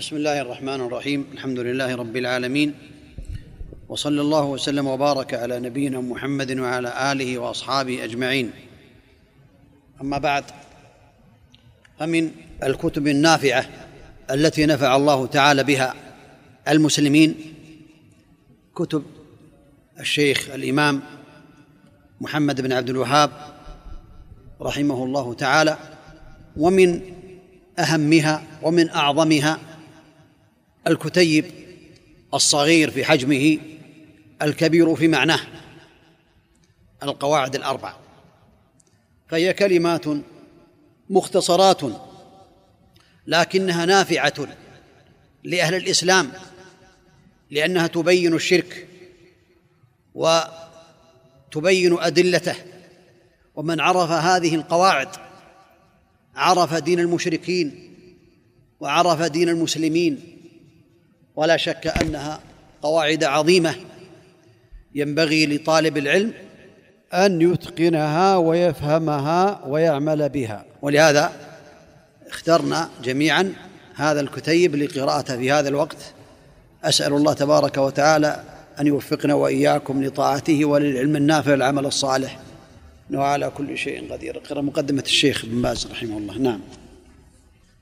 بسم الله الرحمن الرحيم. الحمد لله رب العالمين. وصلى الله وسلم وبارك على نبينا محمد وعلى آله وأصحابه أجمعين. أما بعد فمن الكتب النافعة التي نفع الله تعالى بها المسلمين كتب الشيخ الإمام محمد بن عبد الوهاب رحمه الله تعالى ومن أهمها ومن أعظمها الكتيب الصغير في حجمه الكبير في معناه القواعد الاربع فهي كلمات مختصرات لكنها نافعة لأهل الإسلام لأنها تبين الشرك وتبين أدلته. ومن عرف هذه القواعد عرف دين المشركين وعرف دين المسلمين. ولا شك أنها قواعد عظيمة ينبغي لطالب العلم أن يتقنها ويفهمها ويعمل بها. ولهذا اخترنا جميعا هذا الكتيب لقراءته في هذا الوقت. أسأل الله تبارك وتعالى أن يوفقنا وإياكم لطاعته وللعلم النافع العمل الصالح. إنه على كل شيء قدير. اقرأ مقدمة الشيخ ابن باز رحمه الله. نعم.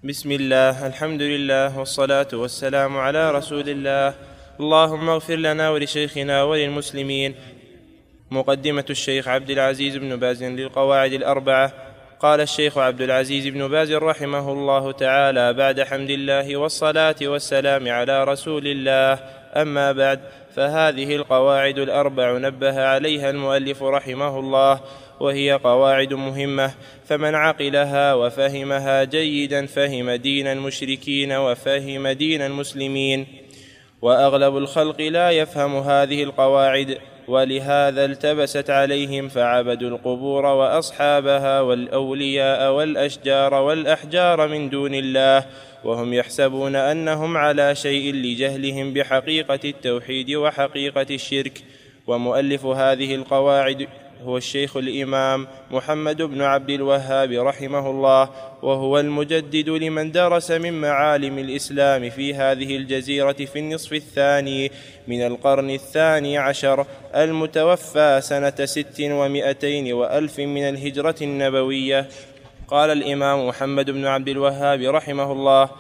بسم الله الحمد لله والصلاة والسلام على رسول الله. اللهم اغفر لنا ولشيخنا وللمسلمين. مقدمة الشيخ عبد العزيز بن باز للقواعد الأربعة. قال الشيخ عبد العزيز بن باز رحمه الله تعالى بعد حمد الله والصلاة والسلام على رسول الله. أما بعد فهذه القواعد الأربع نبه عليها المؤلف رحمه الله. وهي قواعد مهمة فمن عقلها وفهمها جيدا فهم دين المشركين وفهم دين المسلمين. وأغلب الخلق لا يفهم هذه القواعد ولهذا التبست عليهم فعبدوا القبور وأصحابها والأولياء والأشجار والأحجار من دون الله وهم يحسبون أنهم على شيء لجهلهم بحقيقة التوحيد وحقيقة الشرك. ومؤلف هذه القواعد هو الشيخ الإمام محمد بن عبد الوهاب رحمه الله وهو المجدد لمن درس من معالم الإسلام في هذه الجزيرة في النصف الثاني من القرن الثاني عشر المتوفى سنة ست ومائتين وألف من الهجرة النبوية. قال الإمام محمد بن عبد الوهاب رحمه الله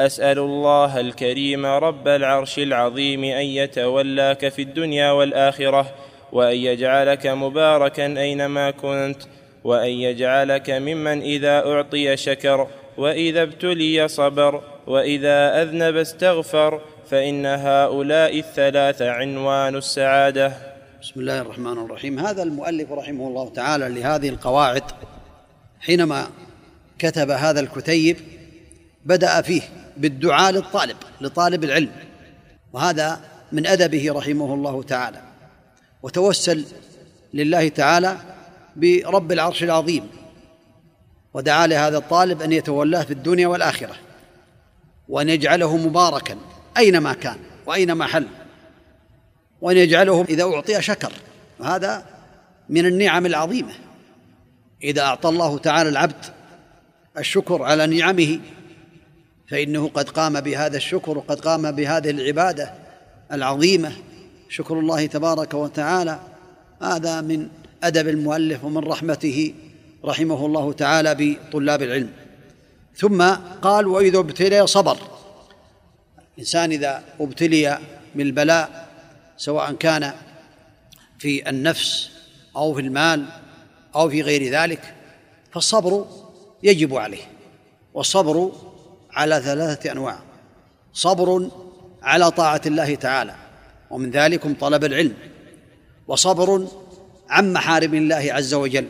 أسأل الله الكريم رب العرش العظيم أن يتولاك في الدنيا والآخرة وأن يجعلك مباركا أينما كنت وأن يجعلك ممن إذا أعطي شكر وإذا ابتلي صبر وإذا أذنب استغفر فإن هؤلاء الثلاثه عنوان السعادة. بسم الله الرحمن الرحيم. هذا المؤلف رحمه الله تعالى لهذه القواعد حينما كتب هذا الكتيب بدأ فيه بالدعاء للطالب لطالب العلم وهذا من أدبه رحمه الله تعالى. وتوسل لله تعالى برب العرش العظيم. ودعا لهذا الطالب أن يتولاه في الدنيا والآخرة وأن يجعله مباركا أينما كان وأينما حل وأن يجعله إذا أعطي شكر. وهذا من النعم العظيمة. إذا أعطى الله تعالى العبد الشكر على نعمه فإنه قد قام بهذا الشكر وقد قام بهذه العبادة العظيمة شكر الله تبارك وتعالى. هذا من أدب المؤلف ومن رحمته رحمه الله تعالى بطلاب العلم. ثم قال وإذا ابتلي صبر. الإنسان إذا ابتلي بالبلاء سواء كان في النفس أو في المال أو في غير ذلك فالصبر يجب عليه. والصبر على ثلاثة أنواع صبر على طاعة الله تعالى ومن ذلكم طلب العلم وصبر عن محارم الله عز وجل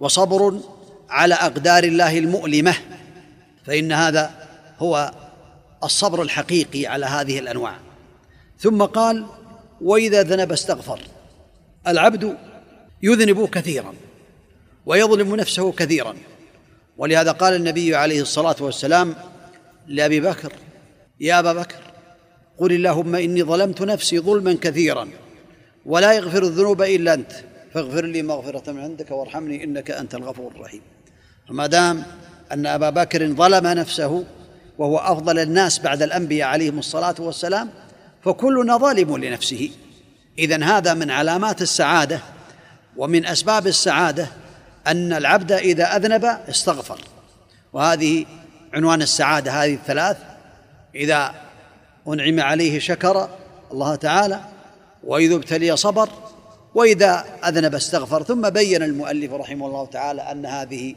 وصبر على أقدار الله المؤلمة فإن هذا هو الصبر الحقيقي على هذه الأنواع. ثم قال وإذا ذنب استغفر العبد يذنب كثيرا ويظلم نفسه كثيرا. ولهذا قال النبي عليه الصلاة والسلام لأبي بكر يا أبا بكر قل اللهم إني ظلمت نفسي ظلما كثيرا ولا يغفر الذنوب إلا أنت فاغفر لي مغفرة من عندك وارحمني إنك أنت الغفور الرحيم. فما دام أن أبا بكر ظلم نفسه وهو أفضل الناس بعد الأنبياء عليهم الصلاة والسلام فكلنا ظالم لنفسه. اذا هذا من علامات السعادة ومن أسباب السعادة أن العبد إذا أذنب استغفر. وهذه عنوان السعادة هذه الثلاث. إذا أنعم عليه شكر الله تعالى وإذا ابتلي صبر وإذا أذنب استغفر ثم بين المؤلف رحمه الله تعالى أن هذه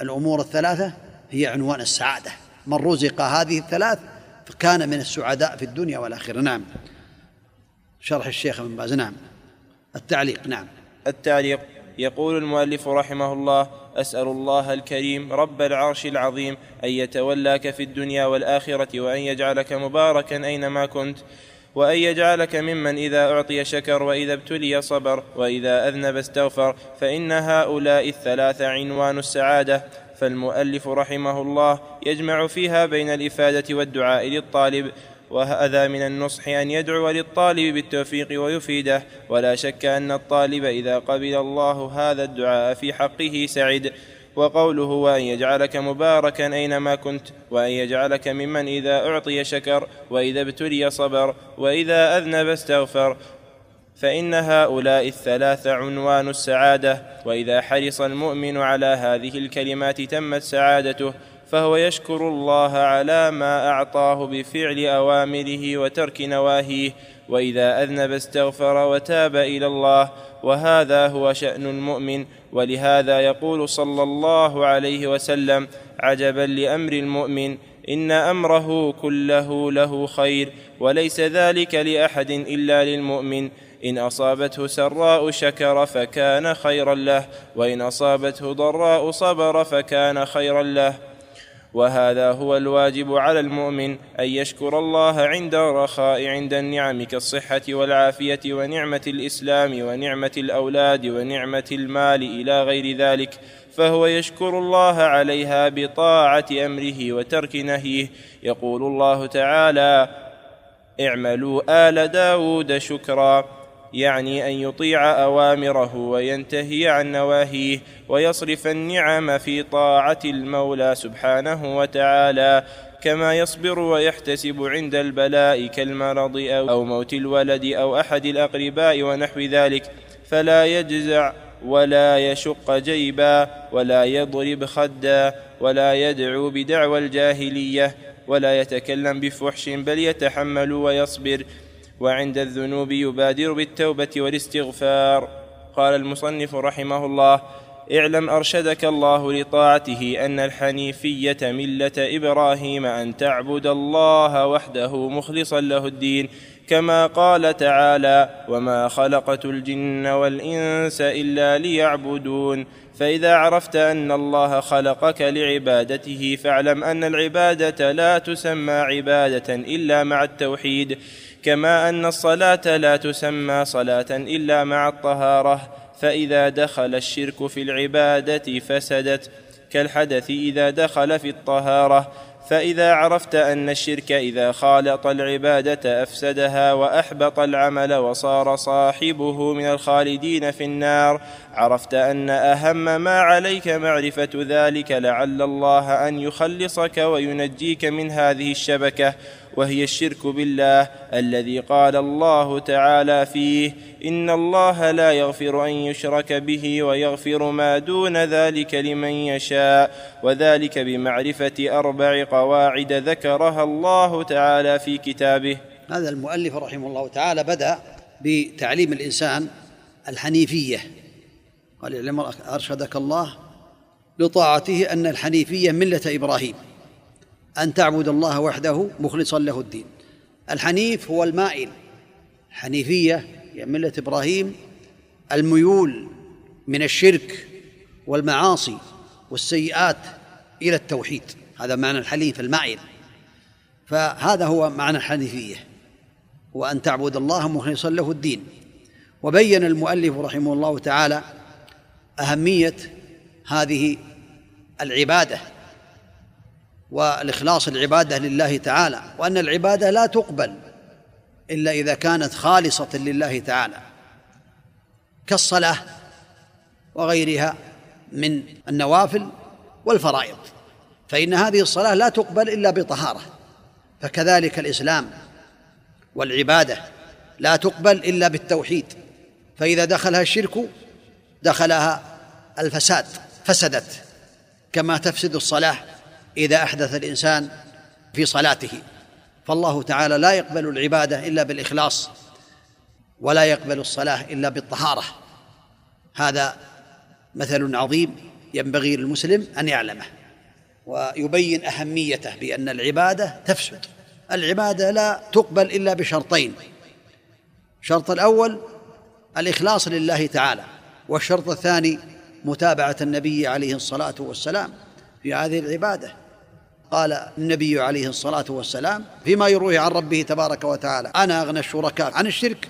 الأمور الثلاثة هي عنوان السعادة. من رزق هذه الثلاث فكان من السعداء في الدنيا والآخرة. نعم. شرح الشيخ ابن باز. نعم. التعليق. نعم. التعليق. يقول المؤلف رحمه الله أسأل الله الكريم رب العرش العظيم أن يتولاك في الدنيا والآخرة وأن يجعلك مباركا أينما كنت وأن يجعلك ممن إذا أعطي شكر وإذا ابتلي صبر وإذا أذنب استغفر فإن هؤلاء الثلاثه عنوان السعادة فالمؤلف رحمه الله يجمع فيها بين الإفادة والدعاء للطالب وهذا من النصح أن يدعو للطالب بالتوفيق ويفيده. ولا شك أن الطالب إذا قبل الله هذا الدعاء في حقه سعد وقوله وأن يجعلك مباركا أينما كنت وأن يجعلك ممن إذا أعطي شكر وإذا ابتلي صبر وإذا أذنب استغفر. فإن هؤلاء الثلاث عنوان السعادة. وإذا حرص المؤمن على هذه الكلمات تمت سعادته. فهو يشكر الله على ما أعطاه بفعل أوامره وترك نواهيه وإذا أذنب استغفر وتاب إلى الله وهذا هو شأن المؤمن ولهذا يقول صلى الله عليه وسلم عجبا لأمر المؤمن إن أمره كله له خير وليس ذلك لأحد إلا للمؤمن إن أصابته سراء شكر فكان خيرا له وإن أصابته ضراء صبر فكان خيرا له. وهذا هو الواجب على المؤمن أن يشكر الله عند الرخاء عند النعم كالصحة والعافية ونعمة الإسلام ونعمة الأولاد ونعمة المال إلى غير ذلك فهو يشكر الله عليها بطاعة أمره وترك نهيه. يقول الله تعالى اعملوا آل داود شكرا. يعني أن يطيع أوامره وينتهي عن نواهيه ويصرف النعم في طاعة المولى سبحانه وتعالى كما يصبر ويحتسب عند البلاء كالمرض أو موت الولد أو أحد الأقرباء ونحو ذلك. فلا يجزع ولا يشق جيبا ولا يضرب خدا ولا يدعو بدعوى الجاهلية ولا يتكلم بفحش بل يتحمل ويصبر. وعند الذنوب يبادر بالتوبة والاستغفار. قال المصنف رحمه الله اعلم أرشدك الله لطاعته أن الحنيفية ملة إبراهيم أن تعبد الله وحده مخلصا له الدين كما قال تعالى وما خلقت الجن والإنس إلا ليعبدون فإذا عرفت أن الله خلقك لعبادته فاعلم أن العبادة لا تسمى عبادة إلا مع التوحيد. كما أن الصلاة لا تسمى صلاة إلا مع الطهارة فإذا دخل الشرك في العبادة فسدت كالحدث إذا دخل في الطهارة فإذا عرفت أن الشرك إذا خالط العبادة أفسدها وأحبط العمل وصار صاحبه من الخالدين في النار عرفت أن أهم ما عليك معرفة ذلك لعل الله أن يخلصك وينجيك من هذه الشبكة. وهي الشرك بالله الذي قال الله تعالى فيه إن الله لا يغفر أن يشرك به ويغفر ما دون ذلك لمن يشاء وذلك بمعرفة أربع قواعد ذكرها الله تعالى في كتابه. هذا المؤلف رحمه الله تعالى بدأ بتعليم الإنسان الحنيفية. قال اعلم أرشدك الله لطاعته أن الحنيفية ملة إبراهيم. أن تعبد الله وحده مخلصا له الدين. الحنيف هو المائل. حنيفيه هي ملة إبراهيم الميول من الشرك والمعاصي والسيئات إلى التوحيد. هذا معنى الحليف المائل. فهذا هو معنى الحنيفية وان تعبد الله مخلصا له الدين. وبين المؤلف رحمه الله تعالى أهمية هذه العبادة. والإخلاص العبادة لله تعالى وأن العبادة لا تقبل إلا إذا كانت خالصة لله تعالى كالصلاة وغيرها من النوافل والفرائض فإن هذه الصلاة لا تقبل إلا بطهارة فكذلك الإسلام والعبادة لا تقبل إلا بالتوحيد فإذا دخلها الشرك دخلها الفساد فسدت كما تفسد الصلاة إذا أحدث الإنسان في صلاته. فالله تعالى لا يقبل العبادة إلا بالإخلاص ولا يقبل الصلاة إلا بالطهارة. هذا مثل عظيم ينبغي للمسلم أن يعلمه ويبين أهميته بأن العبادة تفسد. العبادة لا تقبل إلا بشرطين الشرط الأول الإخلاص لله تعالى والشرط الثاني متابعة النبي عليه الصلاة والسلام في هذه العبادة. قال النبي عليه الصلاة والسلام فيما يرويه عن ربه تبارك وتعالى أنا أغنى الشركاء عن الشرك.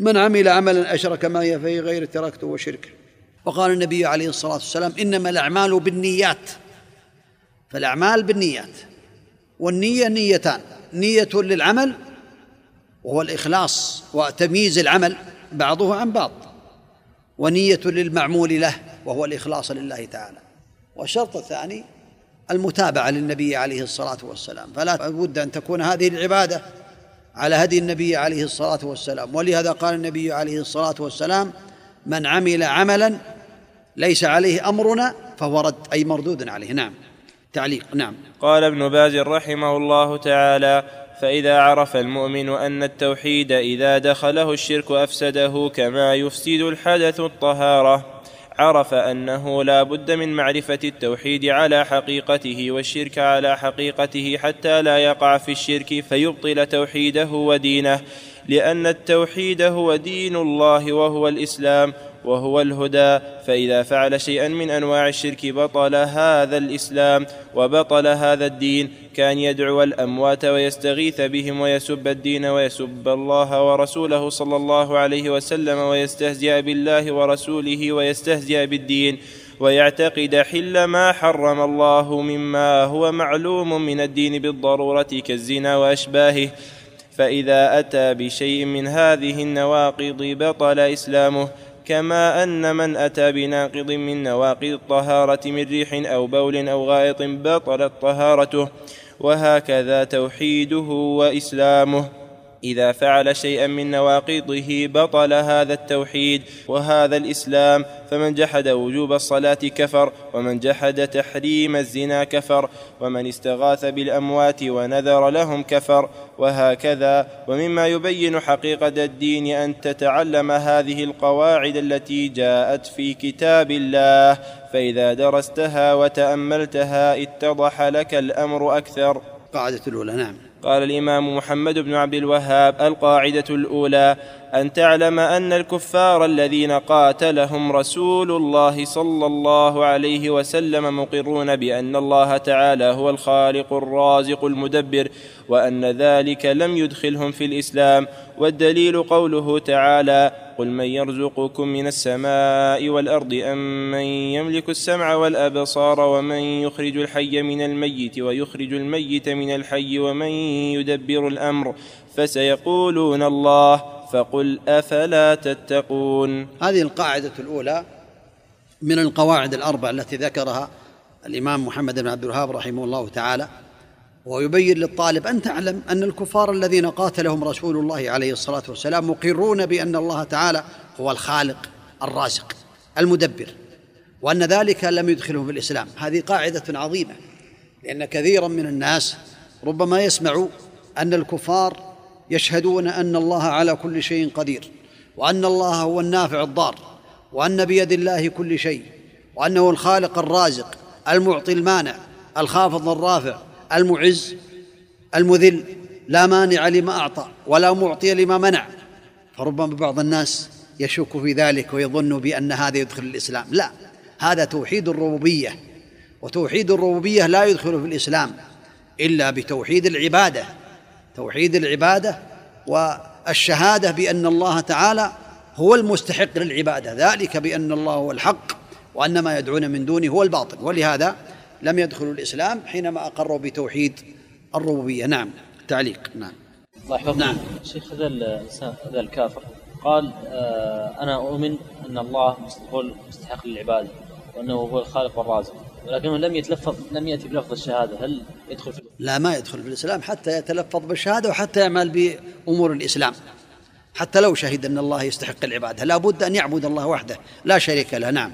من عمل عملا أشرك معي فيه غير تركته وشركه وقال النبي عليه الصلاة والسلام إنما الأعمال بالنيات. فالأعمال بالنيات والنية نيتان نية للعمل وهو الإخلاص وتمييز العمل بعضه عن بعض ونية للمعمول له وهو الإخلاص لله تعالى. والشرط الثاني المتابعة للنبي عليه الصلاة والسلام. فلا بد أن تكون هذه العبادة على هدي النبي عليه الصلاة والسلام. ولهذا قال النبي عليه الصلاة والسلام من عمل عملا ليس عليه أمرنا فهو رد أي مردود عليه. نعم. تعليق. نعم. قال ابن باز رحمه الله تعالى فإذا عرف المؤمن أن التوحيد إذا دخله الشرك أفسده كما يفسد الحدث الطهارة. عرف أنه لا بد من معرفة التوحيد على حقيقته والشرك على حقيقته حتى لا يقع في الشرك فيبطل توحيده ودينه لأن التوحيد هو دين الله وهو الإسلام وهو الهدى فإذا فعل شيئا من أنواع الشرك بطل هذا الإسلام وبطل هذا الدين كان يدعو الأموات ويستغيث بهم ويسب الدين ويسب الله ورسوله صلى الله عليه وسلم ويستهزئ بالله ورسوله ويستهزئ بالدين ويعتقد حل ما حرم الله مما هو معلوم من الدين بالضرورة كالزنا وأشباهه. فإذا أتى بشيء من هذه النواقض بطل إسلامه كما أن من أتى بناقض من نواقض الطهارة من ريح أو بول أو غائط بطلت طهارته وهكذا توحيده وإسلامه. إذا فعل شيئا من نواقضه بطل هذا التوحيد وهذا الإسلام فمن جحد وجوب الصلاة كفر ومن جحد تحريم الزنا كفر ومن استغاث بالأموات ونذر لهم كفر وهكذا. ومما يبين حقيقة الدين أن تتعلم هذه القواعد التي جاءت في كتاب الله. فإذا درستها وتأملتها اتضح لك الأمر أكثر. قاعدة الأولى نعم. قال الإمام محمد بن عبد الوهاب القاعدة الأولى أن تعلم أن الكفار الذين قاتلهم رسول الله صلى الله عليه وسلم مقرون بأن الله تعالى هو الخالق الرازق المدبر وأن ذلك لم يدخلهم في الإسلام والدليل قوله تعالى قل من يرزقكم من السماء والأرض أم من يملك السمع والأبصار ومن يخرج الحي من الميت ويخرج الميت من الحي ومن يدبر الأمر فسيقولون الله فقل أفلا تتقون هذه القاعدة الأولى من القواعد الأربع التي ذكرها الإمام محمد بن عبد الوهاب رحمه الله تعالى ويبين للطالب أن تعلم أن الكفار الذين قاتلهم رسول الله عليه الصلاة والسلام مقرون بأن الله تعالى هو الخالق الرازق المدبر وأن ذلك لم يدخلهم في الإسلام. هذه قاعدة عظيمة لأن كثيرا من الناس ربما يسمع أن الكفار يشهدون أن الله على كل شيء قدير وأن الله هو النافع الضار وأن بيد الله كل شيء وأنه الخالق الرازق المعطي المانع الخافض الرافع المعز المذل لا مانع لما أعطى ولا معطي لما منع. فربما بعض الناس يشك في ذلك ويظن بأن هذا يدخل الإسلام. لا هذا توحيد الربوبية. وتوحيد الربوبية لا يدخل في الإسلام إلا بتوحيد العبادة. توحيد العبادة والشهادة بأن الله تعالى هو المستحق للعبادة. ذلك بأن الله هو الحق وأن ما يدعون من دونه هو الباطل. ولهذا لم يدخلوا الإسلام حينما أقروا بتوحيد الربوبية. نعم تعليق. نعم. الله نعم. شيخ هذا الإنسان هذا الكافر قال آه أنا أؤمن أن الله هو المستحق للعبادة وأنه هو الخالق والرازق ولكنه لم يتلفظ لم يأتي بلفظ الشهادة. هل يدخل في لا ما يدخل في الإسلام حتى يتلفظ بالشهادة وحتى يعمل بأمور الإسلام. حتى لو شهد أن الله يستحق العبادة لا بد أن يعبد الله وحده لا شريك له. نعم.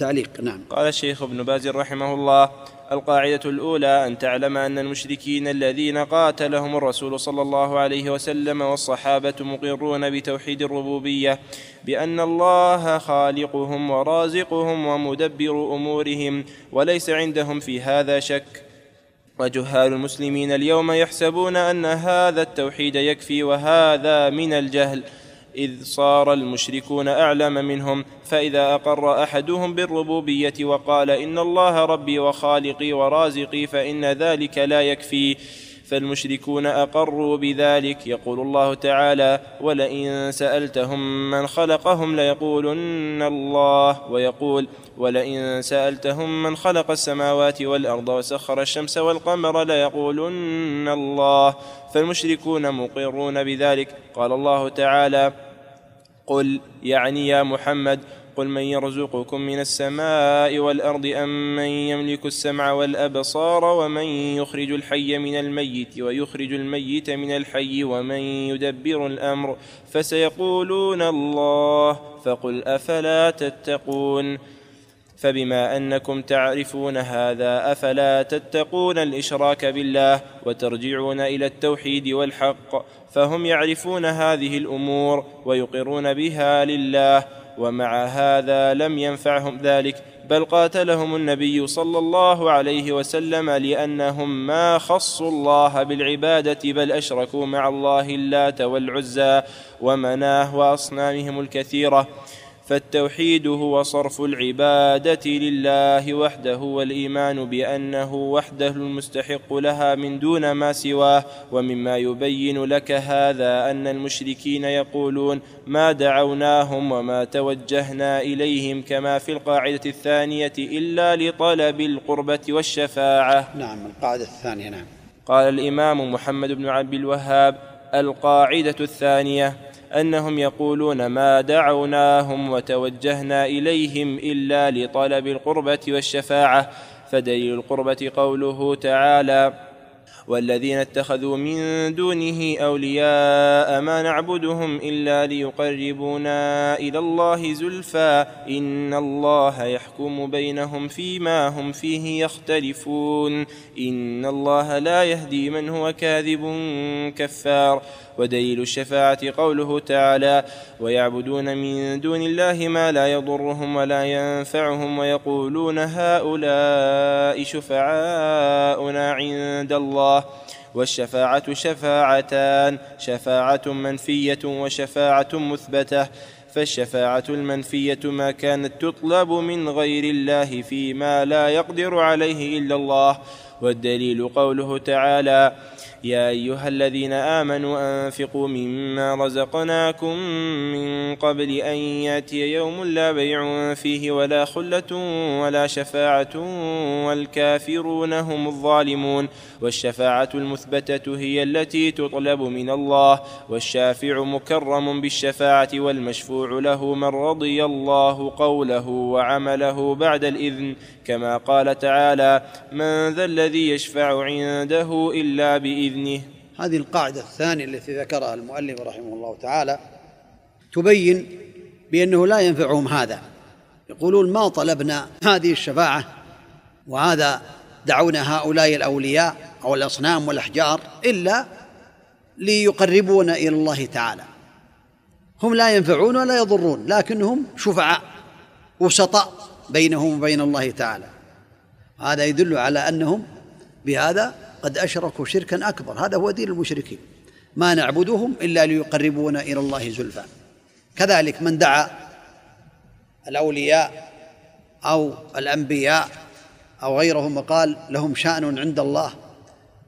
تعليق نعم. قال الشيخ ابن باز رحمه الله القاعدة الأولى أن تعلم أن المشركين الذين قاتلهم الرسول صلى الله عليه وسلم والصحابة مقرون بتوحيد الربوبية بأن الله خالقهم ورازقهم ومدبر أمورهم وليس عندهم في هذا شك. وجهال المسلمين اليوم يحسبون أن هذا التوحيد يكفي وهذا من الجهل. إذ صار المشركون أعلم منهم فإذا أقر أحدهم بالربوبية وقال إن الله ربي وخالقي ورازقي فإن ذلك لا يكفي. فالمشركون أقروا بذلك. يقول الله تعالى ولئن سألتهم من خلقهم ليقولن الله. ويقول ولئن سألتهم من خلق السماوات والأرض وسخر الشمس والقمر ليقولن الله. فالمشركون مقرون بذلك. قال الله تعالى قل يعني يا محمد قل من يرزقكم من السماء والأرض أم من يملك السمع والأبصار ومن يخرج الحي من الميت ويخرج الميت من الحي ومن يدبر الأمر فسيقولون الله فقل أفلا تتقون فبما أنكم تعرفون هذا أفلا تتقون الإشراك بالله وترجعون إلى التوحيد والحق فهم يعرفون هذه الأمور ويقرون بها لله ومع هذا لم ينفعهم ذلك بل قاتلهم النبي صلى الله عليه وسلم لأنهم ما خصوا الله بالعبادة بل أشركوا مع الله اللات والعزى ومناه وأصنامهم الكثيرة. فالتوحيد هو صرف العبادة لله وحده والإيمان بأنه وحده المستحق لها من دون ما سواه ومما يبين لك هذا أن المشركين يقولون ما دعوناهم وما توجهنا إليهم كما في القاعدة الثانية إلا لطلب القربة والشفاعة. نعم القاعدة الثانية نعم. قال الإمام محمد بن عبد الوهاب القاعدة الثانية أنهم يقولون ما دعوناهم وتوجهنا إليهم إلا لطلب القربة والشفاعة. فدليل القربة قوله تعالى والذين اتخذوا من دونه أولياء ما نعبدهم إلا ليقربونا إلى الله زلفى إن الله يحكم بينهم فيما هم فيه يختلفون إن الله لا يهدي من هو كاذب كفار ودليل الشفاعة قوله تعالى ويعبدون من دون الله ما لا يضرهم ولا ينفعهم ويقولون هؤلاء شفعاؤنا عند الله والشفاعة شفاعتان شفاعة منفية وشفاعة مثبتة فالشفاعة المنفية ما كانت تطلب من غير الله فيما لا يقدر عليه إلا الله والدليل قوله تعالى يا أيها الذين آمنوا أنفقوا مما رزقناكم من قبل أن يأتي يوم لا بيع فيه ولا خلة ولا شفاعة والكافرون هم الظالمون. والشفاعة المثبتة هي التي تطلب من الله والشافع مكرم بالشفاعة والمشفوع له من رضي الله قوله وعمله بعد الإذن. كما قال تعالى من ذا الذي يشفع عنده إلا بإذنه. هذه القاعدة الثانية التي ذكرها المؤلف رحمه الله تعالى تبين بأنه لا ينفعهم هذا. يقولون ما طلبنا هذه الشفاعة وهذا دعونا هؤلاء الأولياء أو الأصنام والأحجار إلا ليقربونا إلى الله تعالى. هم لا ينفعون ولا يضرون لكنهم شفعاء وسطاء بينهم وبين الله تعالى. هذا يدل على أنهم بهذا قد أشركوا شركا أكبر. هذا هو دين المشركين. ما نعبدهم إلا ليقربونا إلى الله زلفى. كذلك من دعا الأولياء أو الأنبياء أو غيرهم وقال لهم شأن عند الله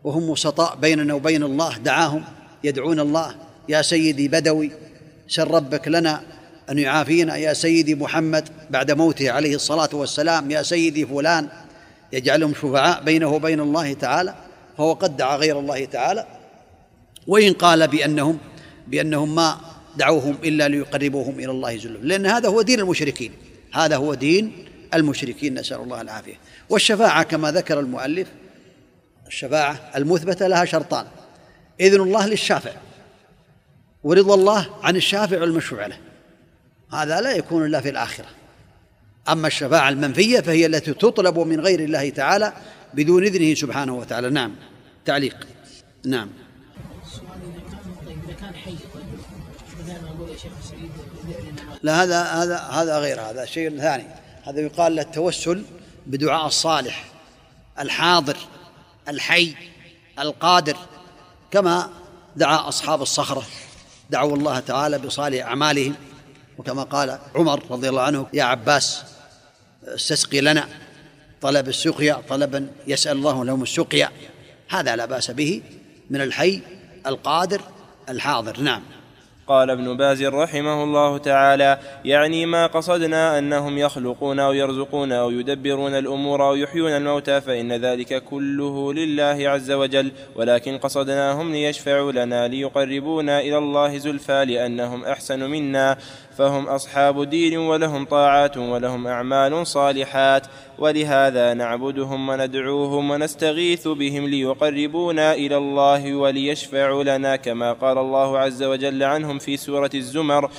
وهم وسطاء بيننا وبين الله دعاهم يدعون الله يا سيدي بدوي سر ربك لنا أن يعافينا يا سيدي محمد بعد موته عليه الصلاة والسلام يا سيدي فلان. يجعلهم شفعاء بينه وبين الله تعالى. فهو قد دعا غير الله تعالى وإن قال بأنهم بأنهم ما دعوهم إلا ليقربوهم إلى الله زلفى لأن هذا هو دين المشركين. هذا هو دين المشركين. نسأل الله العافية. والشفاعة كما ذكر المؤلف الشفاعة المثبتة لها شرطان. إذن الله للشافع. ورضا الله عن الشافع والمشروع له. هذا لا يكون إلا في الآخرة. أما الشفاعة المنفية فهي التي تطلب من غير الله تعالى بدون إذنه سبحانه وتعالى. نعم. تعليق. نعم. لا هذا هذا هذا غير هذا شيء ثاني. هذا يقال له التوسل بدعاء الصالح الحاضر الحي القادر كما دعا أصحاب الصخرة. دعوا الله تعالى بصالح أعمالهم. وكما قال عمر رضي الله عنه يا عباس استسقي لنا طلب السقيا طلبا يسأل الله لهم السقيا. هذا لا بأس به من الحي القادر الحاضر. نعم. قال ابن باز رحمه الله تعالى يعني ما قصدنا أنهم يخلقون أو يرزقون أو يدبرون الأمور أو يحيون الموتى فإن ذلك كله لله عز وجل. ولكن قصدناهم ليشفعوا لنا ليقربونا إلى الله زلفى لأنهم أحسن منا. فهم أصحاب دين ولهم طاعات ولهم أعمال صالحات ولهذا نعبدهم وندعوهم ونستغيث بهم ليقربونا إلى الله وليشفعوا لنا كما قال الله عز وجل عنهم في سورة الزمر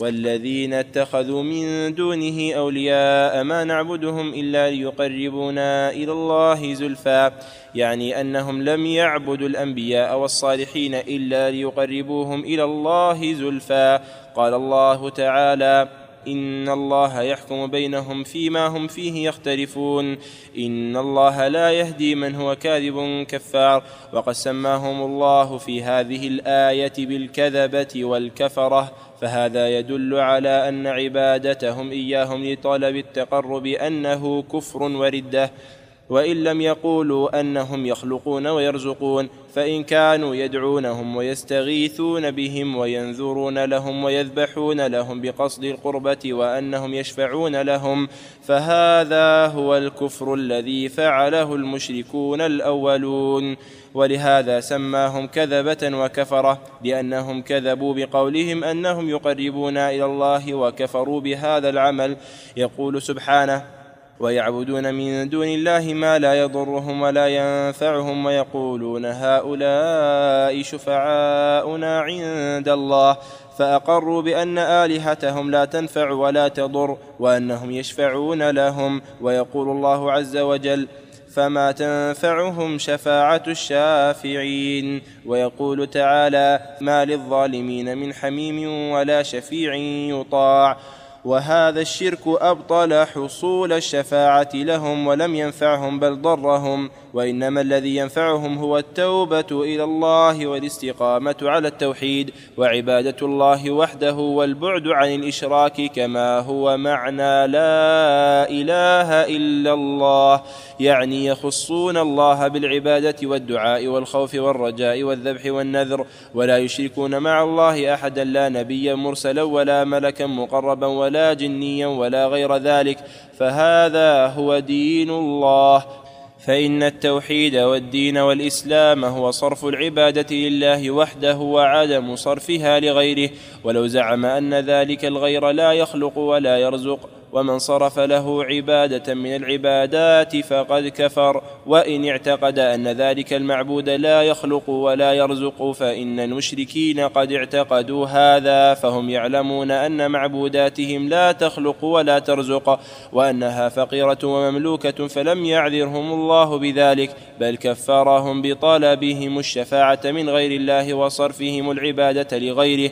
والذين اتخذوا من دونه أولياء ما نعبدهم إلا ليقربونا إلى الله زلفى يعني أنهم لم يعبدوا الأنبياء والصالحين إلا ليقربوهم إلى الله زلفى. قال الله تعالى إن الله يحكم بينهم فيما هم فيه يختلفون. إن الله لا يهدي من هو كاذب كفار. وقد سماهم الله في هذه الآية بالكذبة والكفرة. فهذا يدل على أن عبادتهم إياهم لطلب التقرب أنه كفر وردة وإن لم يقولوا أنهم يخلقون ويرزقون فإن كانوا يدعونهم ويستغيثون بهم وينذرون لهم ويذبحون لهم بقصد القربة وأنهم يشفعون لهم فهذا هو الكفر الذي فعله المشركون الأولون. ولهذا سماهم كذبة وكفرة لأنهم كذبوا بقولهم أنهم يقربون إلى الله وكفروا بهذا العمل. يقول سبحانه ويعبدون من دون الله ما لا يضرهم ولا ينفعهم ويقولون هؤلاء شفعاؤنا عند الله فأقروا بأن آلهتهم لا تنفع ولا تضر وأنهم يشفعون لهم ويقول الله عز وجل فما تنفعهم شفاعة الشافعين ويقول تعالى ما للظالمين من حميم ولا شفيع يطاع وهذا الشرك أبطل حصول الشفاعة لهم ولم ينفعهم بل ضرهم وإنما الذي ينفعهم هو التوبة إلى الله والاستقامة على التوحيد وعبادة الله وحده والبعد عن الإشراك كما هو معنى لا إله إلا الله يعني يخصون الله بالعبادة والدعاء والخوف والرجاء والذبح والنذر ولا يشركون مع الله أحدا لا نبيا مرسلا ولا ملكا مقربا ولا جنيا ولا غير ذلك فهذا هو دين الله. فإن التوحيد والدين والإسلام هو صرف العبادة لله وحده وعدم صرفها لغيره ولو زعم أن ذلك الغير لا يخلق ولا يرزق. ومن صرف له عبادة من العبادات فقد كفر وإن اعتقد أن ذلك المعبود لا يخلق ولا يرزق فإن المشركين قد اعتقدوا هذا فهم يعلمون أن معبوداتهم لا تخلق ولا ترزق وأنها فقيرة ومملوكة فلم يعذرهم الله بذلك بل كفرهم بطلبهم الشفاعة من غير الله وصرفهم العبادة لغيره.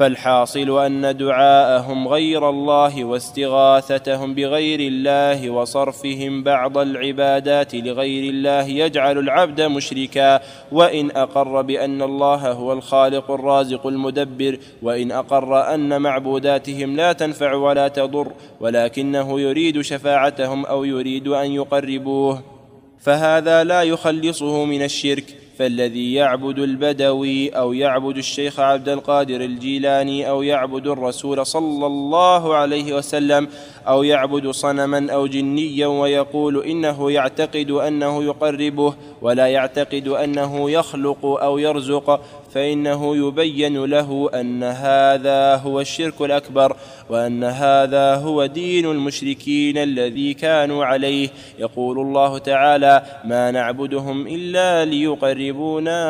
فالحاصل أن دعاءهم غير الله واستغاثتهم بغير الله وصرفهم بعض العبادات لغير الله يجعل العبد مشركا وإن أقر بأن الله هو الخالق الرازق المدبر وإن أقر أن معبوداتهم لا تنفع ولا تضر ولكنه يريد شفاعتهم أو يريد أن يقربوه. فهذا لا يخلصه من الشرك فالذي يعبد البدوي أو يعبد الشيخ عبد القادر الجيلاني أو يعبد الرسول صلى الله عليه وسلم أو يعبد صنما أو جنيا ويقول إنه يعتقد أنه يقربه ولا يعتقد أنه يخلق أو يرزق فإنه يبين له أن هذا هو الشرك الأكبر وأن هذا هو دين المشركين الذي كانوا عليه. يقول الله تعالى ما نعبدهم إلا ليقربونا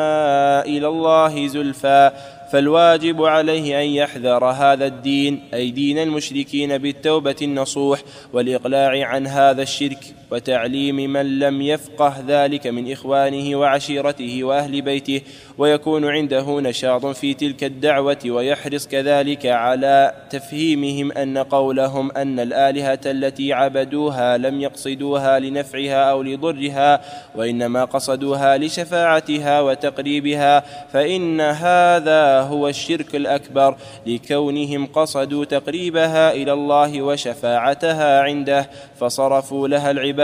إلى الله زلفى فالواجب عليه أن يحذر هذا الدين أي دين المشركين بالتوبة النصوح والإقلاع عن هذا الشرك. وتعليم من لم يفقه ذلك من إخوانه وعشيرته وأهل بيته ويكون عنده نشاط في تلك الدعوة ويحرص كذلك على تفهيمهم أن قولهم أن الآلهة التي عبدوها لم يقصدوها لنفعها أو لضرها وإنما قصدوها لشفاعتها وتقريبها فإن هذا هو الشرك الأكبر لكونهم قصدوا تقريبها إلى الله وشفاعتها عنده فصرفوا لها العبادة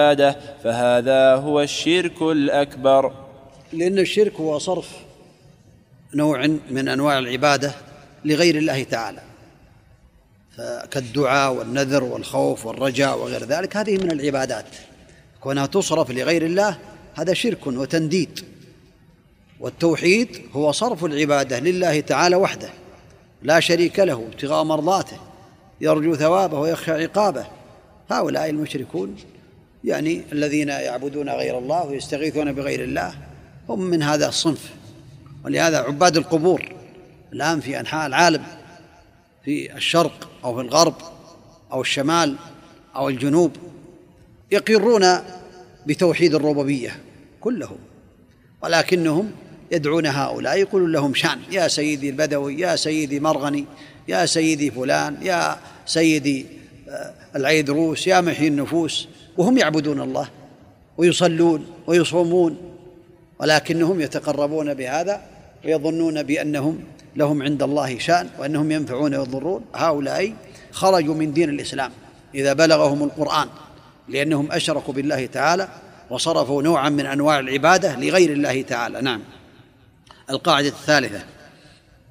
فهذا هو الشرك الأكبر. لأن الشرك هو صرف نوع من أنواع العبادة لغير الله تعالى. كالدعاء والنذر والخوف والرجاء وغير ذلك هذه من العبادات. كونها تصرف لغير الله هذا شرك وتنديد. والتوحيد هو صرف العبادة لله تعالى وحده لا شريك له ابتغاء مرضاته يرجو ثوابه ويخشى عقابه. هؤلاء المشركون يعني الذين يعبدون غير الله ويستغيثون بغير الله هم من هذا الصنف. ولهذا عباد القبور الآن في أنحاء العالم في الشرق أو في الغرب أو الشمال أو الجنوب يقرون بتوحيد الربوبية كلهم. ولكنهم يدعون هؤلاء يقولون لهم شأن. يا سيدي البدوي يا سيدي مرغني يا سيدي فلان يا سيدي آه، العيدروس يا محيي النفوس. وهم يعبدون الله ويصلون ويصومون ولكنهم يتقربون بهذا ويظنون بأنهم لهم عند الله شأن وأنهم ينفعون ويضرون. هؤلاء خرجوا من دين الإسلام إذا بلغهم القرآن لأنهم أشركوا بالله تعالى وصرفوا نوعا من أنواع العبادة لغير الله تعالى. نعم. القاعدة الثالثة.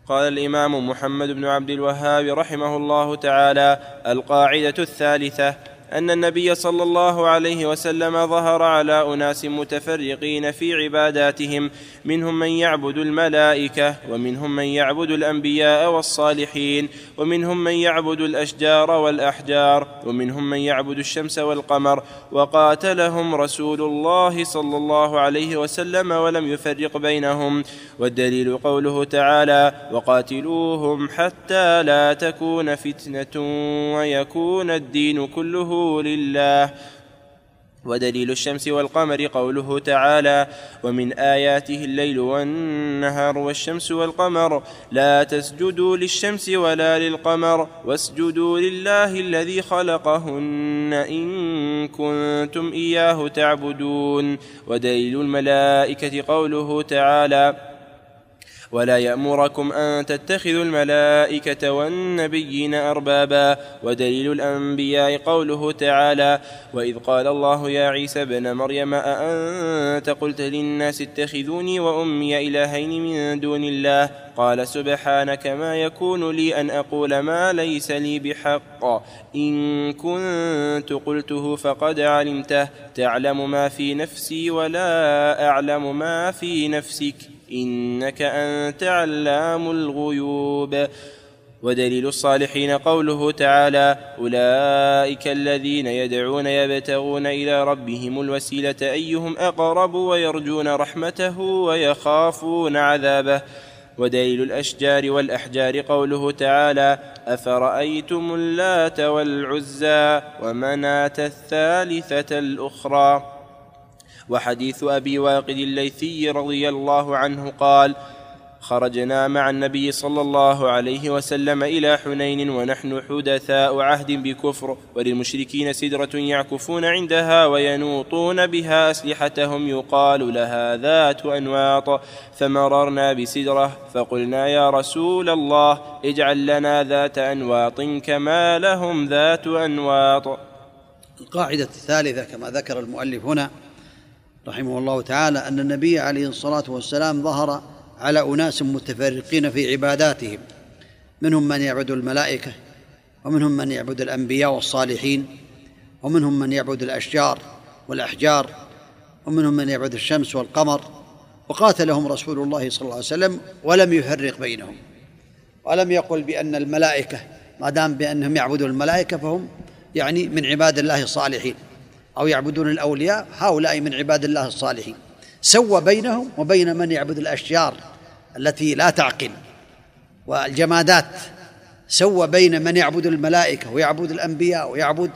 قال الإمام محمد بن عبد الوهاب رحمه الله تعالى القاعدة الثالثة أن النبي صلى الله عليه وسلم ظهر على أناس متفرقين في عباداتهم منهم من يعبد الملائكة ومنهم من يعبد الأنبياء والصالحين ومنهم من يعبد الأشجار والأحجار ومنهم من يعبد الشمس والقمر. وقاتلهم رسول الله صلى الله عليه وسلم ولم يفرق بينهم. والدليل قوله تعالى وقاتلوهم حتى لا تكون فتنة ويكون الدين كله لله. ودليل الشمس والقمر قوله تعالى ومن اياته الليل والنهار والشمس والقمر لا تسجدوا للشمس ولا للقمر واسجدوا لله الذي خلقهن ان كنتم اياه تعبدون. ودليل الملائكه قوله تعالى ولا يأمركم أن تتخذوا الملائكة والنبيين أربابا ودليل الأنبياء قوله تعالى وإذ قال الله يا عيسى ابن مريم أأنت قلت للناس اتخذوني وأمي إلهين من دون الله؟ قال سبحانك ما يكون لي أن أقول ما ليس لي بحق. إن كنت قلته فقد علمته. تعلم ما في نفسي ولا أعلم ما في نفسك. إنك أنت علام الغيوب. ودليل الصالحين قوله تعالى أولئك الذين يدعون يبتغون إلى ربهم الوسيلة أيهم أقرب ويرجون رحمته ويخافون عذابه. ودليل الأشجار والأحجار قوله تعالى أفرأيتم اللات والعزى ومناة الثالثة الأخرى. وحديث أبي واقد الليثي رضي الله عنه قال خرجنا مع النبي صلى الله عليه وسلم إلى حنين ونحن حدثاء عهد بكفر وللمشركين سدرة يعكفون عندها وينوطون بها أسلحتهم يقال لها ذات أنواط. فمررنا بسدرة فقلنا يا رسول الله اجعل لنا ذات أنواط كما لهم ذات أنواط. القاعدة الثالثة كما ذكر المؤلف هنا رحمه الله تعالى أن النبي عليه الصلاة والسلام ظهر على أناس متفرقين في عباداتهم منهم من يعبد الملائكة ومنهم من يعبد الأنبياء والصالحين ومنهم من يعبد الأشجار والأحجار ومنهم من يعبد الشمس والقمر وقاتلهم رسول الله صلى الله عليه وسلم ولم يفرق بينهم. ولم يقل بأن الملائكة ما دام بأنهم يعبدون الملائكة فهم يعني من عباد الله الصالحين. أو يعبدون الأولياء هؤلاء من عباد الله الصالحين. سوى بينهم وبين من يعبد الأشجار التي لا تعقل والجمادات. سوى بين من يعبد الملائكة ويعبد الأنبياء ويعبد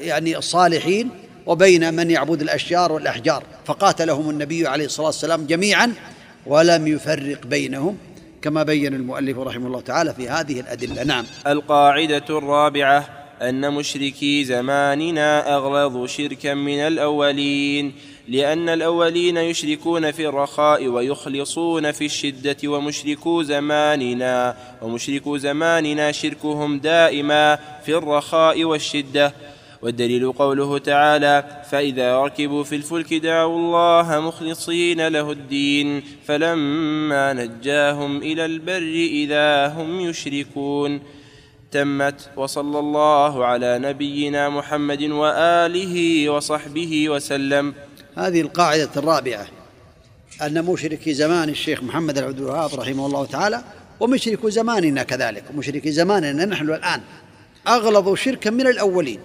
يعني الصالحين وبين من يعبد الأشجار والأحجار. فقاتلهم النبي عليه الصلاة والسلام جميعا ولم يفرق بينهم كما بين المؤلف رحمه الله تعالى في هذه الأدلة. نعم. القاعدة الرابعة أن مشركي زماننا أغلظ شركا من الأولين لأن الأولين يشركون في الرخاء ويخلصون في الشدة ومشركو زماننا ومشركو زماننا شركهم دائما في الرخاء والشدة. والدليل قوله تعالى فإذا ركبوا في الفلك دعوا الله مخلصين له الدين فلما نجاهم إلى البر إذا هم يشركون تمت وصلى الله على نبينا محمد وآله وصحبه وسلم. هذه القاعدة الرابعة أن مشركي زمان الشيخ محمد العبد الوهاب رحمه الله تعالى ومشرك زماننا كذلك ومشرك زماننا نحن الآن أغلظوا شركا من الأولين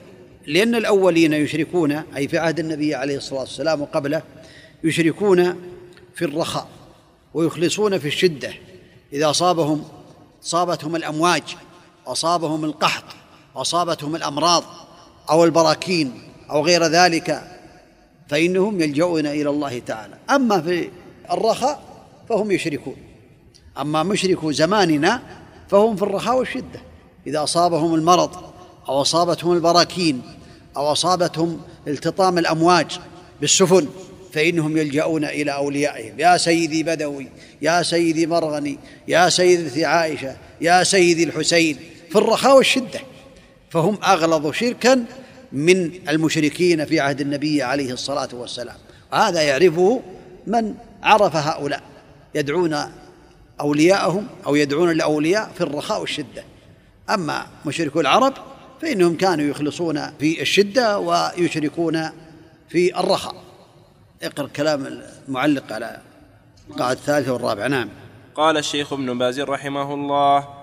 لأن الأولين يشركون أي في عهد النبي عليه الصلاة والسلام وقبله يشركون في الرخاء ويخلصون في الشدة إذا أصابهم صابتهم الأمواج. أصابهم القحط أصابتهم الأمراض أو البراكين أو غير ذلك فإنهم يلجؤون إلى الله تعالى. أما في الرخاء فهم يشركون. أما مشركو زماننا فهم في الرخاء والشدة. إذا أصابهم المرض أو أصابتهم البراكين أو أصابتهم التطام الأمواج بالسفن فإنهم يلجؤون إلى أوليائهم. يا سيدي بدوي يا سيدي مرغني يا سيدتي عائشة يا سيدي الحسين في الرخاء والشدة. فهم أغلظ شركا من المشركين في عهد النبي عليه الصلاة والسلام. هذا يعرفه من عرف هؤلاء. يدعون أولياءهم أو يدعون الأولياء في الرخاء والشدة. أما مشركو العرب فإنهم كانوا يخلصون في الشدة ويشركون في الرخاء. اقرأ كلام المعلق على القاعدة الثالثة والرابعة. نعم. قال الشيخ ابن باز رحمه الله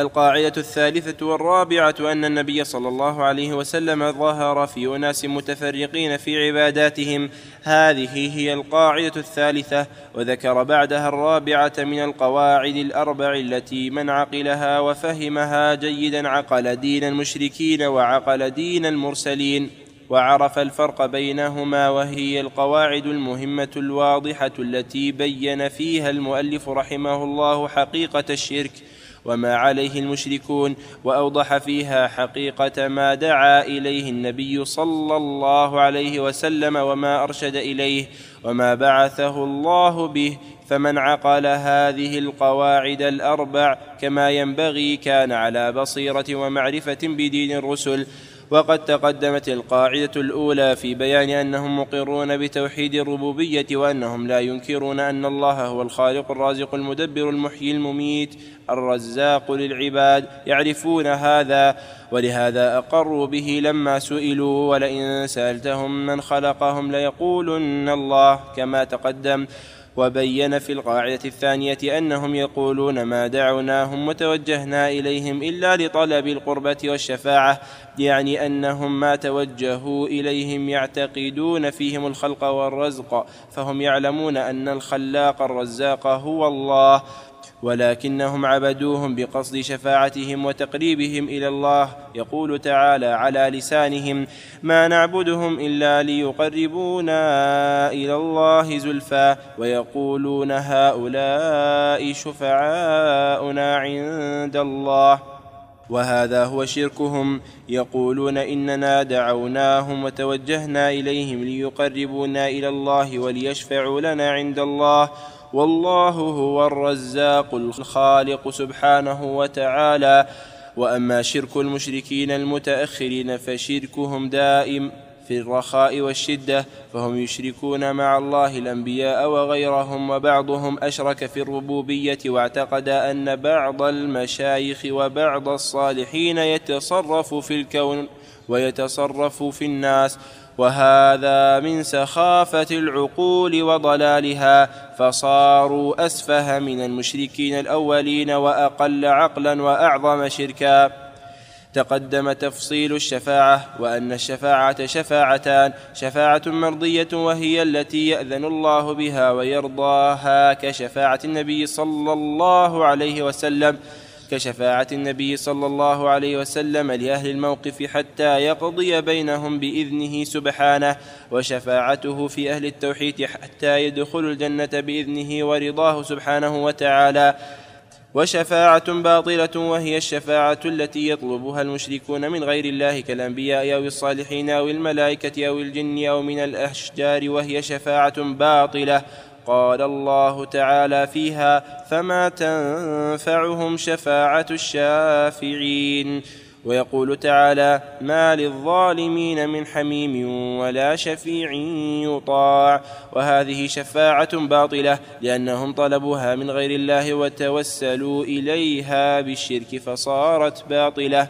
القاعدة الثالثة والرابعة أن النبي صلى الله عليه وسلم ظهر في أناس متفرقين في عباداتهم. هذه هي القاعدة الثالثة وذكر بعدها الرابعة من القواعد الأربع التي من عقلها وفهمها جيدا عقل دين المشركين وعقل دين المرسلين وعرف الفرق بينهما وهي القواعد المهمة الواضحة التي بين فيها المؤلف رحمه الله حقيقة الشرك. وما عليه المشركون وأوضح فيها حقيقة ما دعا إليه النبي صلى الله عليه وسلم وما أرشد إليه وما بعثه الله به فمن عقل هذه القواعد الأربع كما ينبغي كان على بصيرة ومعرفة بدين الرسل. وقد تقدمت القاعدة الأولى في بيان أنهم مقرون بتوحيد الربوبية وأنهم لا ينكرون أن الله هو الخالق الرازق المدبر المحيي المميت الرزاق للعباد يعرفون هذا ولهذا أقروا به لما سئلوا ولئن سألتهم من خلقهم ليقولن الله كما تقدم. وبين في القاعدة الثانية أنهم يقولون ما دعوناهم وتوجهنا إليهم إلا لطلب القربة والشفاعة يعني أنهم ما توجهوا إليهم يعتقدون فيهم الخلق والرزق فهم يعلمون أن الخلاق الرزاق هو الله. ولكنهم عبدوهم بقصد شفاعتهم وتقريبهم إلى الله. يقول تعالى على لسانهم ما نعبدهم إلا ليقربونا إلى الله زلفى. ويقولون هؤلاء شفعاؤنا عند الله. وهذا هو شركهم. يقولون إننا دعوناهم وتوجهنا إليهم ليقربونا إلى الله وليشفعوا لنا عند الله. والله هو الرزاق الخالق سبحانه وتعالى. وأما شرك المشركين المتأخرين فشركهم دائم في الرخاء والشدة فهم يشركون مع الله الأنبياء وغيرهم وبعضهم أشرك في الربوبية واعتقد أن بعض المشايخ وبعض الصالحين يتصرف في الكون ويتصرف في الناس. وهذا من سخافة العقول وضلالها فصاروا أسفه من المشركين الأولين وأقل عقلا وأعظم شركا. تقدم تفصيل الشفاعة وأن الشفاعة شفاعتان شفاعة مرضية وهي التي يأذن الله بها ويرضاها كشفاعة النبي صلى الله عليه وسلم. كشفاعة النبي صلى الله عليه وسلم لأهل الموقف حتى يقضي بينهم بإذنه سبحانه وشفاعته في أهل التوحيد حتى يدخلوا الجنة بإذنه ورضاه سبحانه وتعالى. وشفاعة باطلة وهي الشفاعة التي يطلبها المشركون من غير الله كالأنبياء أو الصالحين أو الملائكة أو الجن أو من الأشجار وهي شفاعة باطلة. قال الله تعالى فيها فما تنفعهم شفاعة الشافعين. ويقول تعالى ما للظالمين من حميم ولا شفيع يطاع. وهذه شفاعة باطلة لأنهم طلبوها من غير الله وتوسلوا إليها بالشرك فصارت باطلة.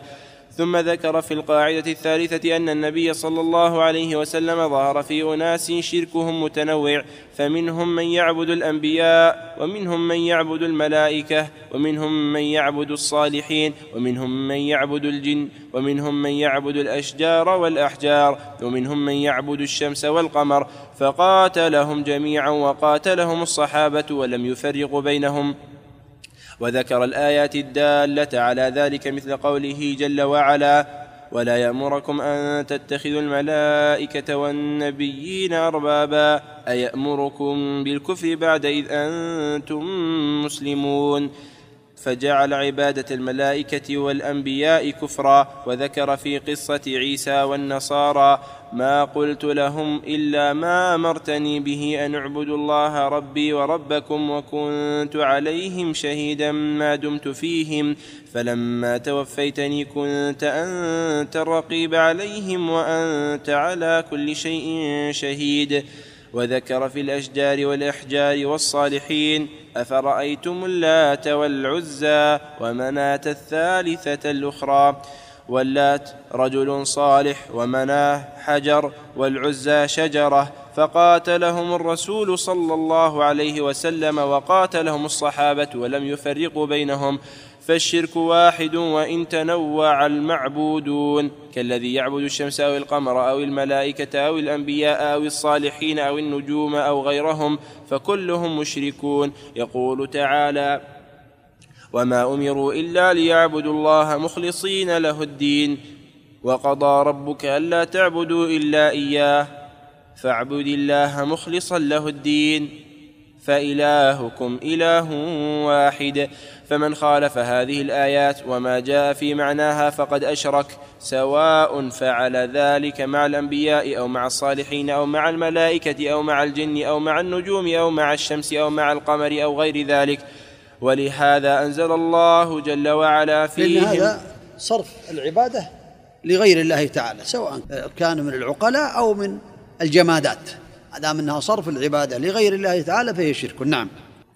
ثم ذكر في القاعدة الثالثة أن النبي صلى الله عليه وسلم ظهر في أناس شركهم متنوع فمنهم من يعبد الأنبياء ومنهم من يعبد الملائكة ومنهم من يعبد الصالحين ومنهم من يعبد الجن ومنهم من يعبد الأشجار والأحجار ومنهم من يعبد الشمس والقمر فقاتلهم جميعا وقاتلهم الصحابة ولم يفرق بينهم. وذكر الآيات الدالة على ذلك مثل قوله جل وعلا ولا يأمركم أن تتخذوا الملائكة والنبيين أربابا أيأمركم بالكفر بعد إذ أنتم مسلمون؟ فجعل عبادة الملائكة والأنبياء كفرا وذكر في قصة عيسى والنصارى ما قلت لهم إلا ما أمرتني به أن اعبدوا الله ربي وربكم وكنت عليهم شهيدا ما دمت فيهم. فلما توفيتني كنت أنت الرقيب عليهم وأنت على كل شيء شهيد. وذكر في الأشجار والأحجار والصالحين أفرأيتم اللات والعزى ومناة الثالثة الأخرى؟ واللات رجل صالح ومناه حجر والعزى شجرة فقاتلهم الرسول صلى الله عليه وسلم وقاتلهم الصحابة ولم يفرقوا بينهم فالشرك واحد وإن تنوع المعبودون. كالذي يعبد الشمس أو القمر أو الملائكة أو الأنبياء أو الصالحين أو النجوم أو غيرهم فكلهم مشركون. يقول تعالى وما أمروا إلا ليعبدوا الله مخلصين له الدين وقضى ربك ألا تعبدوا إلا إياه فاعبد الله مخلصا له الدين فإلهكم إله واحد فمن خالف هذه الآيات وما جاء في معناها فقد أشرك سواء فعل ذلك مع الأنبياء أو مع الصالحين أو مع الملائكة أو مع الجن أو مع النجوم أو مع الشمس أو مع القمر أو غير ذلك ولهذا أنزل الله جل وعلا فيهم إن هذا صرف العبادة لغير الله تعالى سواء كان من العقلاء أو من الجمادات. ما دام أنها صرف العبادة لغير الله تعالى فهي شرك. نعم.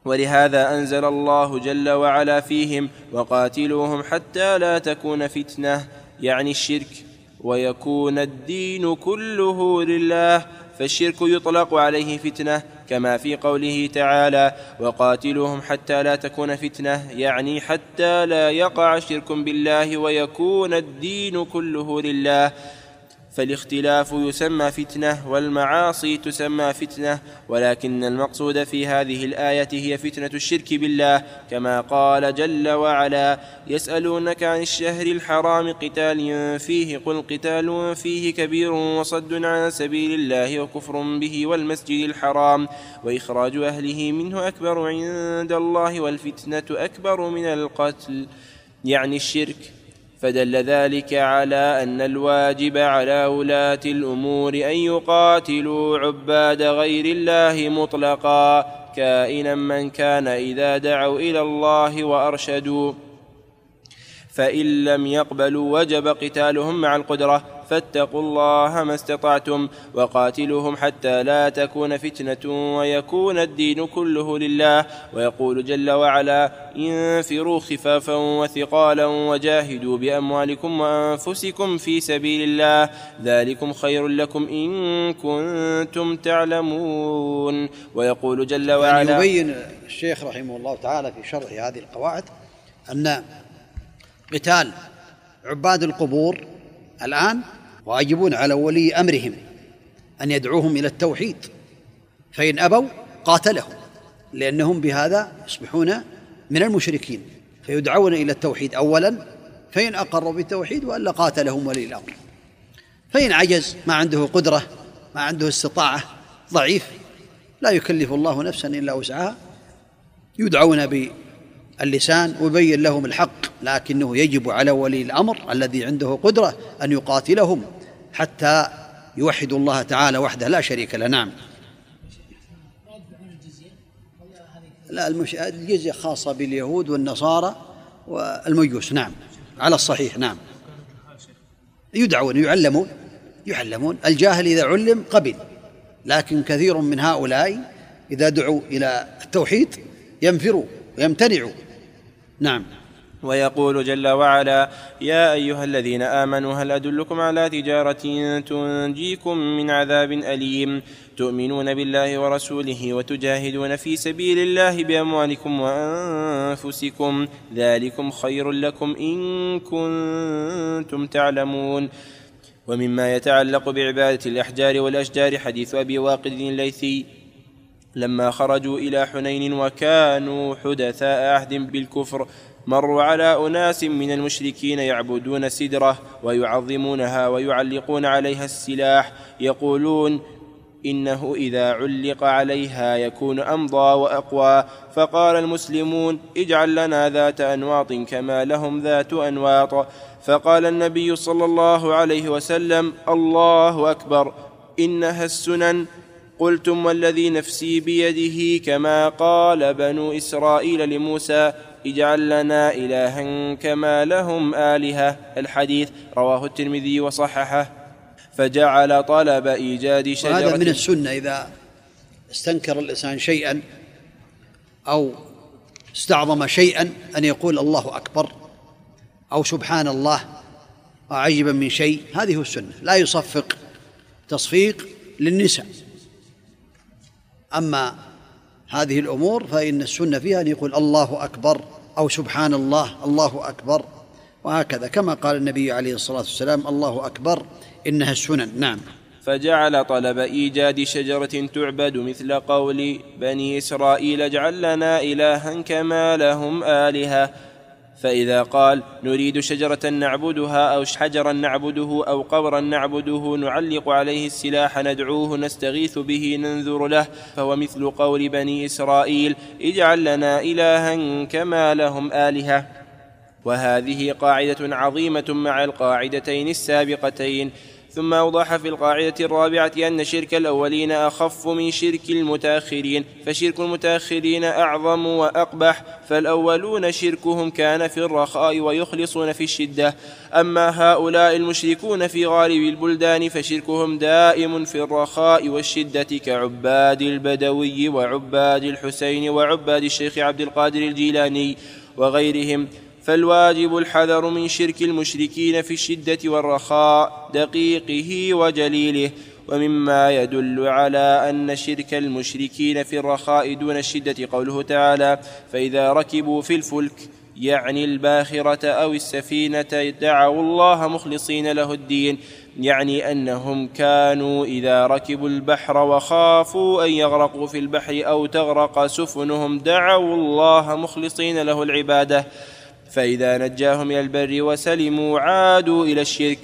ولهذا أنزل الله جل وعلا فيهم وقاتلوهم حتى لا تكون فتنة يعني الشرك. ويكون الدين كله لله فالشرك يطلق عليه فتنة كما في قوله تعالى وقاتلوهم حتى لا تكون فتنة يعني حتى لا يقع شرك بالله ويكون الدين كله لله. فالاختلاف يسمى فتنة والمعاصي تسمى فتنة ولكن المقصود في هذه الآية هي فتنة الشرك بالله كما قال جل وعلا يسألونك عن الشهر الحرام قتال فيه قل قتال فيه كبير وصد عن سبيل الله وكفر به والمسجد الحرام وإخراج أهله منه أكبر عند الله والفتنة أكبر من القتل. يعني الشرك فدل ذلك على أن الواجب على ولاة الأمور أن يقاتلوا عباد غير الله مطلقا كائنا من كان إذا دعوا إلى الله وأرشدوا. فإن لم يقبلوا وجب قتالهم مع القدرة فاتقوا الله ما استطعتم وقاتلوهم حتى لا تكون فتنة ويكون الدين كله لله. ويقول جل وعلا انفروا خفافا وثقالا وجاهدوا بأموالكم وأنفسكم في سبيل الله. ذلكم خير لكم إن كنتم تعلمون. ويقول جل يعني وعلا يبين الشيخ رحمه الله تعالى في شرح هذه القواعد أن قتال عباد القبور الآن وأجبون على ولي أمرهم أن يدعوهم إلى التوحيد. فإن أبوا قاتلهم لأنهم بهذا يصبحون من المشركين فيدعون إلى التوحيد أولا فإن أقروا بالتوحيد وإلا قاتلهم ولي الأمر. فإن عجز ما عنده قدرة ما عنده استطاعة ضعيف لا يكلف الله نفسا إلا وسعها يدعون باللسان ويبين لهم الحق لكنه يجب على ولي الأمر الذي عنده قدرة أن يقاتلهم حتى يوحدوا الله تعالى وحده. لا شريك له. نعم. لا المش... الجزية خاصة باليهود والنصارى والمجوس. نعم. على الصحيح. نعم. يدعون يعلمون يعلمون. الجاهل إذا علم قبل لكن كثير من هؤلاء إذا دعوا إلى التوحيد ينفروا ويمتنعوا. نعم. ويقول جل وعلا يا أيها الذين آمنوا هل أدلكم على تجارة تنجيكم من عذاب أليم؟ تؤمنون بالله ورسوله وتجاهدون في سبيل الله بأموالكم وأنفسكم ذلكم خير لكم إن كنتم تعلمون. ومما يتعلق بعبادة الأحجار والأشجار حديث أبي واقد الليثي لما خرجوا إلى حنين وكانوا حدثاء عهد بالكفر مروا على أناس من المشركين يعبدون سدرة ويعظمونها ويعلقون عليها السلاح يقولون إنه إذا علق عليها يكون أمضى وأقوى. فقال المسلمون اجعل لنا ذات أنواط كما لهم ذات أنواط. فقال النبي صلى الله عليه وسلم الله أكبر إنها السنن قلتم والذي نفسي بيده كما قال بنو إسرائيل لموسى اجعل لنا إلها كما لهم آلهة. الحديث رواه الترمذي وصححه. فجعل طلب إيجاد شجرة. وهذا من السنة إذا استنكر الإنسان شيئا أو استعظم شيئا أن يقول الله أكبر أو سبحان الله عجبا من شيء هذه هو السنة. لا يصفق تصفيق للنساء. أما هذه الأمور فإن السنة فيها أن يقول الله أكبر أو سبحان الله الله أكبر وهكذا. كما قال النبي عليه الصلاة والسلام الله أكبر إنها السنن. نعم. فجعل طلب إيجاد شجرة تعبد مثل قول بني إسرائيل اجعل لنا الها كما لهم آلهة. فإذا قال نريد شجرة نعبدها أو حجرا نعبده أو قبرا نعبده نعلق عليه السلاح ندعوه نستغيث به ننذر له فهو مثل قول بني إسرائيل اجعل لنا إلها كما لهم آلهة. وهذه قاعدة عظيمة مع القاعدتين السابقتين. ثم أوضح في القاعدة الرابعة أن شرك الأولين أخف من شرك المتأخرين فشرك المتأخرين أعظم وأقبح فالأولون شركهم كان في الرخاء ويخلصون في الشدة. أما هؤلاء المشركون في غالب البلدان فشركهم دائم في الرخاء والشدة كعباد البدوي وعباد الحسين وعباد الشيخ عبد القادر الجيلاني وغيرهم. فالواجب الحذر من شرك المشركين في الشدة والرخاء دقيقه وجليله. ومما يدل على أن شرك المشركين في الرخاء دون الشدة قوله تعالى فإذا ركبوا في الفلك يعني الباخرة أو السفينة دعوا الله مخلصين له الدين. يعني أنهم كانوا إذا ركبوا البحر وخافوا أن يغرقوا في البحر أو تغرق سفنهم دعوا الله مخلصين له العبادة. فإذا نجاهم إلى البر وسلموا عادوا إلى الشرك.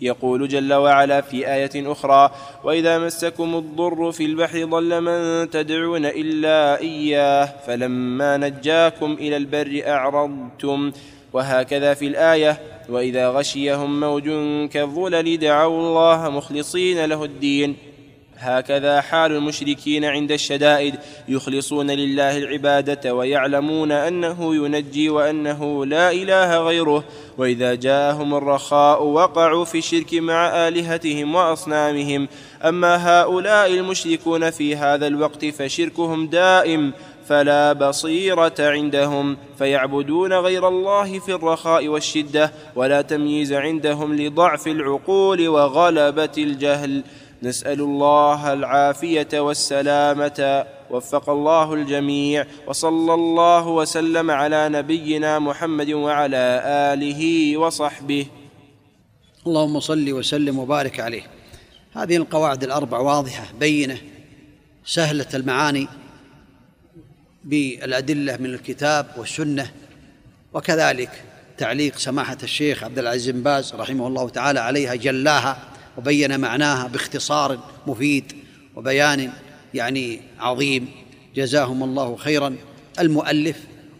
يقول جل وعلا في آية أخرى وإذا مسكم الضر في البحر ضل من تدعون إلا إياه فلما نجاكم إلى البر أعرضتم. وهكذا في الآية وإذا غشيهم موج كالظلل دعوا الله مخلصين له الدين. هكذا حال المشركين عند الشدائد يخلصون لله العبادة ويعلمون أنه ينجي وأنه لا إله غيره. وإذا جاءهم الرخاء وقعوا في الشرك مع آلهتهم وأصنامهم. أما هؤلاء المشركون في هذا الوقت فشركهم دائم فلا بصيرة عندهم. فيعبدون غير الله في الرخاء والشدة ولا تمييز عندهم لضعف العقول وغلبة الجهل. نسأل الله العافية والسلامة. وفق الله الجميع. وصلى الله وسلم على نبينا محمد وعلى آله وصحبه. اللهم صل وسلم وبارك عليه. هذه القواعد الأربع واضحة بينة سهلة المعاني بالأدلة من الكتاب والسنة. وكذلك تعليق سماحة الشيخ عبد العزيز بن باز رحمه الله تعالى عليها جلاها. وبين معناها باختصار مفيد وبيان يعني عظيم. جزاهم الله خيرا. المؤلف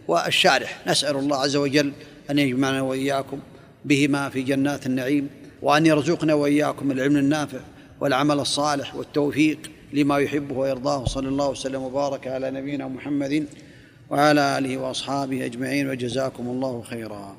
والشارح نسأل الله عز وجل أن يجمعنا وإياكم بهما في جنات النعيم وأن يرزقنا وإياكم العلم النافع والعمل الصالح والتوفيق لما يحبه ويرضاه. صلى الله وسلم وبارك على نبينا محمد وعلى آله وأصحابه أجمعين وجزاكم الله خيرا.